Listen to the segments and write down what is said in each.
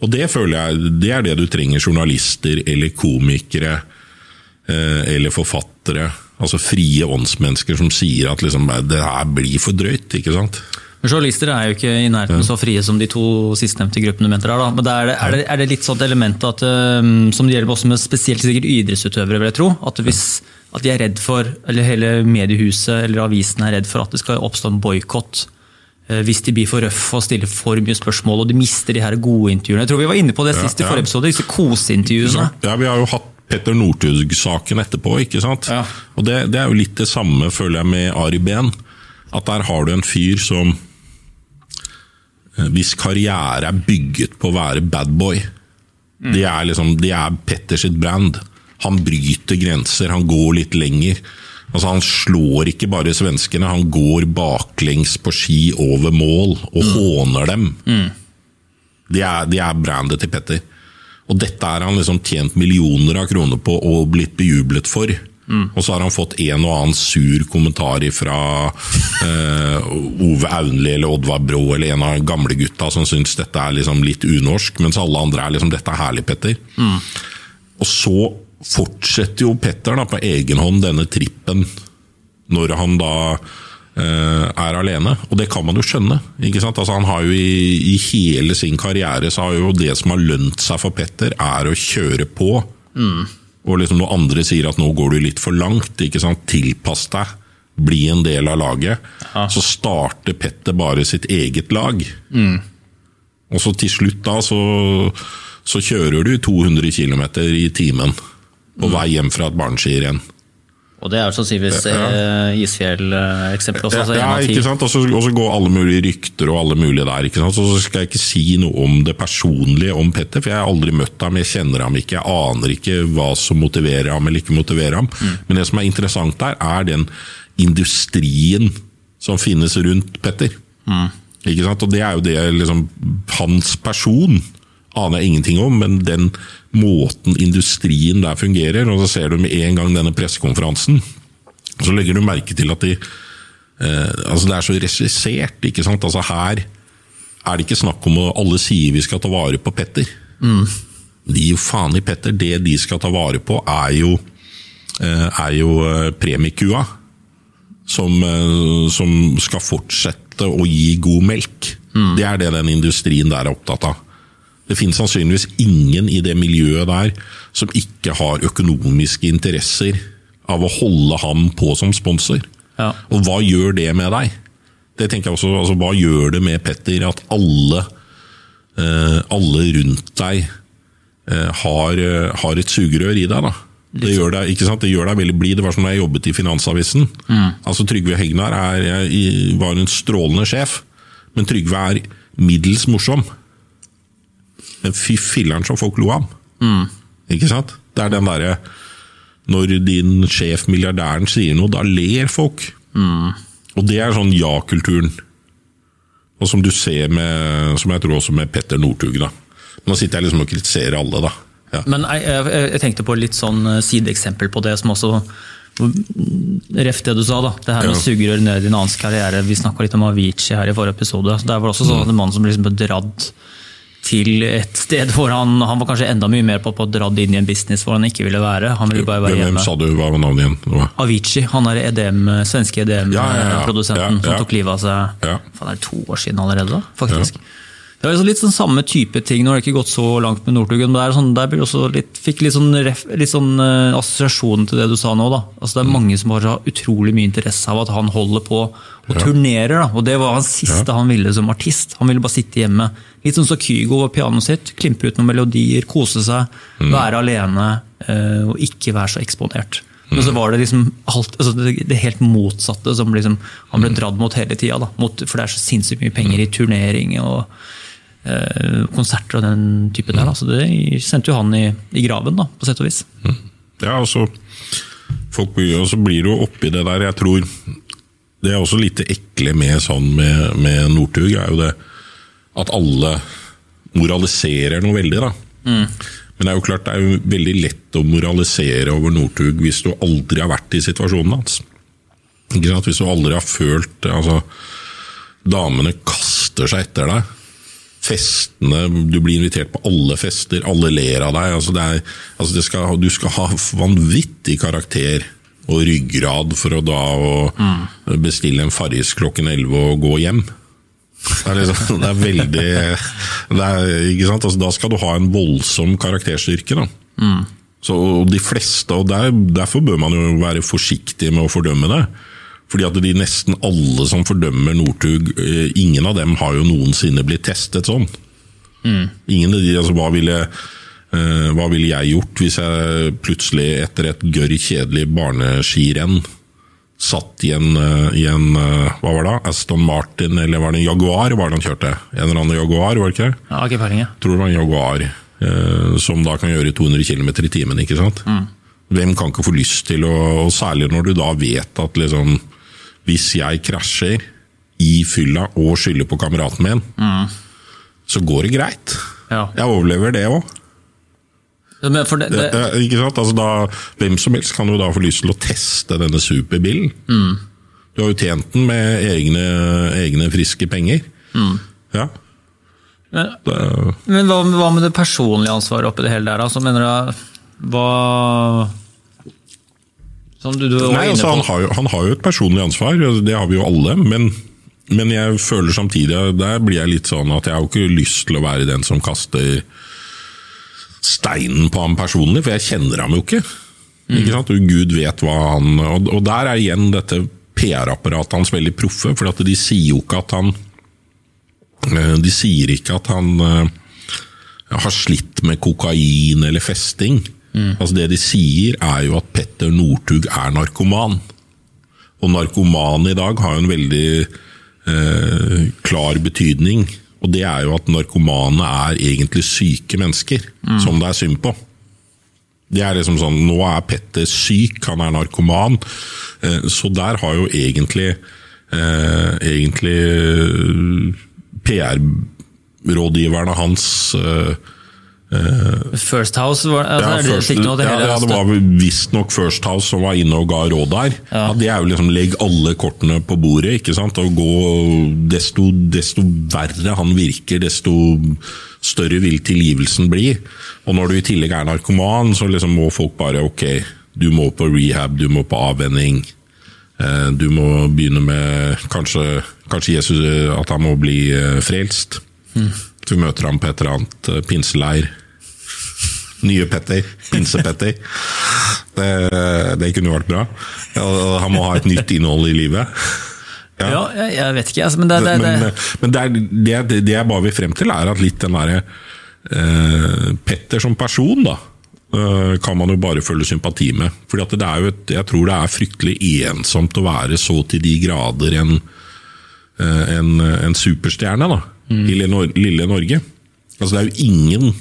Og det føler jeg det er det du trenger journalister eller komikere eh, eller forfattere. Altså frie åndsmennesker som sier at liksom, det her blir for drøyt. ikke sant? Men Journalister er jo ikke i nærheten så frie som de to sistnevnte gruppene du mente der, da. Men er det, er, det, er det litt sånn element at, um, som det gjelder også med spesielt sikkert idrettsutøvere, vil jeg tro? At, hvis, at de er redd for, eller hele mediehuset eller avisen er redd for at det skal oppstå en boikott eh, hvis de blir for røffe og stiller for mye spørsmål og de mister de her gode intervjuene. Jeg tror vi var inne på det sist i forrige episode, disse koseintervjuene. Ja, vi har jo hatt Petter Northug-saken etterpå, ikke sant? Ja. Og det, det, er jo litt det samme, føler jeg, med Ari Behn. At der har du en fyr som eh, Hvis karriere er bygget på å være bad boy Mm. Det er liksom, det er Petter sitt brand. Han bryter grenser, han går litt lenger. Altså Han slår ikke bare svenskene, han går baklengs på ski over mål og Mm. håner dem. De er, de, er brandet til Petter. Og dette har han liksom tjent millioner av kroner på og blitt bejublet for. Og så har han fått en og annen sur kommentar fra eh, Ove Aunli eller Oddvar Brå eller en av gamlegutta som syns dette er liksom litt unorsk, mens alle andre er liksom 'dette er herlig, Petter'. Og så fortsetter jo Petter da på egen hånd denne trippen når han da eh, er alene. Og det kan man jo skjønne. ikke sant? Altså Han har jo i, i hele sin karriere så har jo det som har lønt seg for Petter, er å kjøre på. Og liksom når andre sier at nå går du litt for langt, ikke sant? tilpass deg, bli en del av laget, så starter Petter bare sitt eget lag. Og så til slutt da så, så kjører du 200 km i timen på vei hjem fra et barneskirenn. Og det er sannsynligvis ja. Isfjell-eksempelet også. altså ja, ikke sant? Og så og så går alle mulige rykter og alle mulige der. ikke sant? Så skal jeg ikke si noe om det personlige om Petter, for jeg har aldri møtt ham, jeg kjenner ham ikke, jeg aner ikke hva som motiverer ham eller ikke motiverer ham. Mm. Men det som er interessant der, er den industrien som finnes rundt Petter. Mm. Ikke sant? Og det er jo det liksom Hans person aner jeg ingenting om, men den måten industrien der fungerer, og så ser du med en gang denne pressekonferansen, så legger du merke til at de eh, altså Det er så regissert, ikke sant. Altså her er det ikke snakk om at Alle sier vi skal ta vare på Petter. De gir jo faen i Petter. Det de skal ta vare på, er jo, eh, er jo eh, premiekua. Som, eh, som skal fortsette å gi god melk. Det er det den industrien der er opptatt av. Det finnes sannsynligvis ingen i det miljøet der som ikke har økonomiske interesser av å holde ham på som sponsor. Ja. Og hva gjør det med deg? Det tenker jeg også, altså Hva gjør det med Petter at alle, eh, alle rundt deg eh, har, eh, har et sugerør i deg? da? Det gjør, deg, det gjør deg veldig blid. Det var som da jeg jobbet i Finansavisen. Altså Trygve Hegnar er, er, var en strålende sjef, men Trygve er middels morsom. Men fy filleren som folk lo av. Ikke sant? Det er den derre Når din sjef, milliardæren, sier noe, da ler folk. Og det er sånn ja-kulturen. Og som du ser med Som jeg tror også med Petter Northug. da. Nå sitter jeg liksom og kritiserer alle, da. Ja. Men jeg, jeg, jeg tenkte på litt sånn eh, sideeksempel på det som også Ref det du sa, da. Det her med Ja. sugerør ned i en annens karriere. Vi snakka litt om Avicii her i forrige episode. Det var også sånn at en mann som liksom ble dratt til et sted hvor han, han var kanskje enda mye mer på, på dratt inn i en business hvor han ikke ville være. Han ville bare være Hvem hjemme. sa du hva var navnet igjen? Avicii, han er EDM, svenske Ja, ja, ja. EDM-produsenten Ja, som tok livet av seg Ja. faen, er det to år siden allerede. da, faktisk. Det liksom litt sånn samme type ting, nå har det ikke gått så langt med Northugen, men sånn, der litt, fikk litt sånn, ref, litt sånn uh, assosiasjon til det du sa nå. da. Altså Det er mange som har utrolig mye interesse av at han holder på og turnerer. da, og Det var hans siste han ville som artist. Han ville bare sitte hjemme. Litt sånn som Kygo og pianoet sitt. Klimpe ut noen melodier, kose seg, være alene uh, og ikke være så eksponert. Men så var det liksom alt, altså det, helt motsatte som liksom, han ble dratt mot hele tida. For det er så sinnssykt mye penger i turnering og eh, konserter og den type der. Så det sendte jo han i, i graven, da, på sett og vis. Ja, altså, folk blir, og så blir det oppi det der, jeg tror Det er også litt ekle med sånn med, med Northug, er jo det at alle moraliserer noe veldig, da. Men det er jo klart det er jo veldig lett å moralisere over Northug hvis du aldri har vært i situasjonen hans. Hvis du aldri har følt altså, Damene kaster seg etter deg. Festene Du blir invitert på alle fester, alle ler av deg. Altså det er, altså det skal, du skal ha vanvittig karakter og ryggrad for å da å bestille en Farris klokken 11 og gå hjem. Det er, liksom, det er veldig det er? Altså, Da skal du ha en voldsom karakterstyrke. da. Så og De fleste, og der, Derfor bør man jo være forsiktig med å fordømme det. Fordi at de nesten alle som fordømmer Northug, eh, ingen av dem har jo noensinne blitt testet sånn. Ingen av de, altså Hva ville, eh, hva ville jeg gjort hvis jeg plutselig etter et gørr kjedelig barneskirenn satt i en, eh, i en hva var det, Aston Martin eller var det en Jaguar var det han kjørte? En eller annen Jaguar, var det ikke det? Ja, ikke peiling, ja. tror det var en Jaguar, som da kan gjøre 200 km i timen. ikke sant? Hvem kan ikke få lyst til å og Særlig når du da vet at liksom Hvis jeg krasjer i fylla og skylder på kameraten min, så går det greit. Ja. Jeg overlever det òg. Ikke sant? Altså da, hvem som helst kan jo da få lyst til å teste denne superbilen. Du har jo tjent den med egne, egne friske penger. Ja. men, Det, men hva, hva med det personlige ansvaret oppi det hele der? Altså, mener du Hva Som du, du var Nei, inne altså, på. han, har jo, han har jo et personlig ansvar, det har vi jo alle. Men, men jeg føler samtidig Der blir jeg litt sånn at jeg har jo ikke lyst til å være den som kaster steinen på ham personlig, for jeg kjenner ham jo ikke. ikke sant? Og Gud vet hva han Og, og der er igjen dette PR-apparatet hans veldig proffe, for at de sier jo ikke at han eh, De sier ikke at han eh, har slitt med kokain eller festing. Altså Det de sier, er jo at Petter Northug er narkoman. Og narkoman i dag har jo en veldig eh, klar betydning. Og det er jo at narkomane er egentlig syke mennesker, som det er synd på. Det er liksom sånn, Nå er Petter syk, han er narkoman. Eh, så der har jo egentlig, eh, egentlig PR-rådgiverne hans eh, First House, var, altså, ja, first, det noe ja, ja, det var visstnok First House som var inne og ga råd der. Ja. Det er jo liksom legg alle kortene på bordet, ikke sant. Og gå, desto, desto verre han virker, desto større vil tilgivelsen bli. Og når du i tillegg er narkoman, så liksom må folk bare ok, du må på rehab, du må på avvenning. Uh, Du må begynne med kanskje, kanskje Jesus eh, at han må bli uh, frelst. Du møter ham på et eller annet pinseleir. Nye Petter. Pinse-Petter. Det, det kunne vært bra. Han må ha et nytt innhold i livet. Ja, jeg, jeg vet ikke, altså, men det, det, Men, men det, er, det, jeg bare vil frem til, er at litt den derre eh, Petter som person, da. eh, kan man jo bare føle sympati med. Fordi at det er jo et, Jeg tror det er fryktelig ensomt å være så til de grader en, eh, en, en superstjerne da, i lille, lille Norge. Altså Det er jo ingen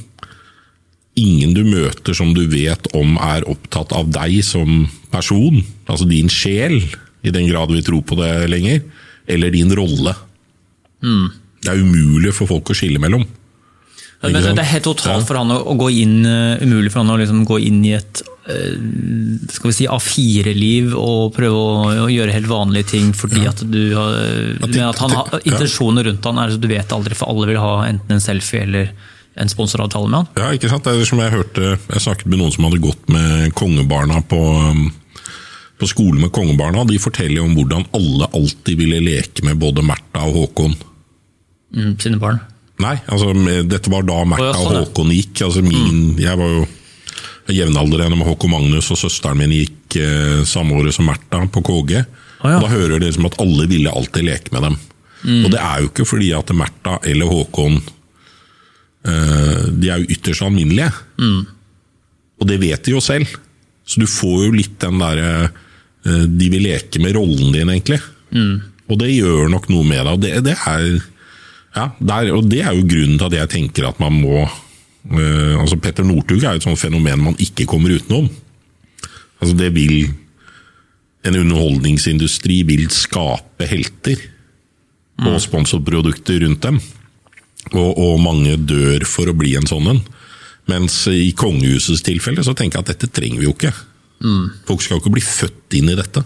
ingen du møter som du vet om er opptatt av deg som person, altså din sjel, i den grad vi tror på det lenger, eller din rolle. Det er umulig for folk å skille mellom. Men Ikke det er helt totalt for han å, å gå inn, uh, umulig for han å liksom gå inn i et uh, skal vi si A4-liv og prøve å, å gjøre helt vanlige ting fordi at du har At at han har, ja. intensjonen rundt han er at du vet aldri, for alle vil ha enten en selfie eller en sponsoravtale med han. Ja, ikke sant? Det er som jeg hørte Jeg snakket med noen som hadde gått med kongebarna på, um, på skolen med kongebarna. De forteller om hvordan alle alltid ville leke med både Märtha og Håkon. Mm, sine barn. Nei, altså dette var da Märtha ja, og sånn. Håkon gikk. Altså min, Jeg var jo jevnaldrende med Håkon Magnus, og søsteren min gikk eh, samme året som Märtha på KG. Å, ja. Og Da hører det liksom at alle ville alltid leke med dem. Mm. Og det er jo ikke fordi at Märtha eller Håkon De er jo ytterst alminnelige. Mm. Og det vet de jo selv. Så du får jo litt den derre eh, De vil leke med rollen din, egentlig. Mm. Og det gjør nok noe med deg. Og det, det er ja, der, og det er jo grunnen til at jeg tenker at man må øh, altså Petter Northug er jo et sånt fenomen man ikke kommer utenom. Altså det vil En underholdningsindustri vil skape helter og sponsorprodukter rundt dem. Og, og mange dør for å bli en sånn en. Mens i kongehusets tilfelle så tenker jeg at dette trenger vi jo ikke. Folk skal jo ikke bli født inn i dette.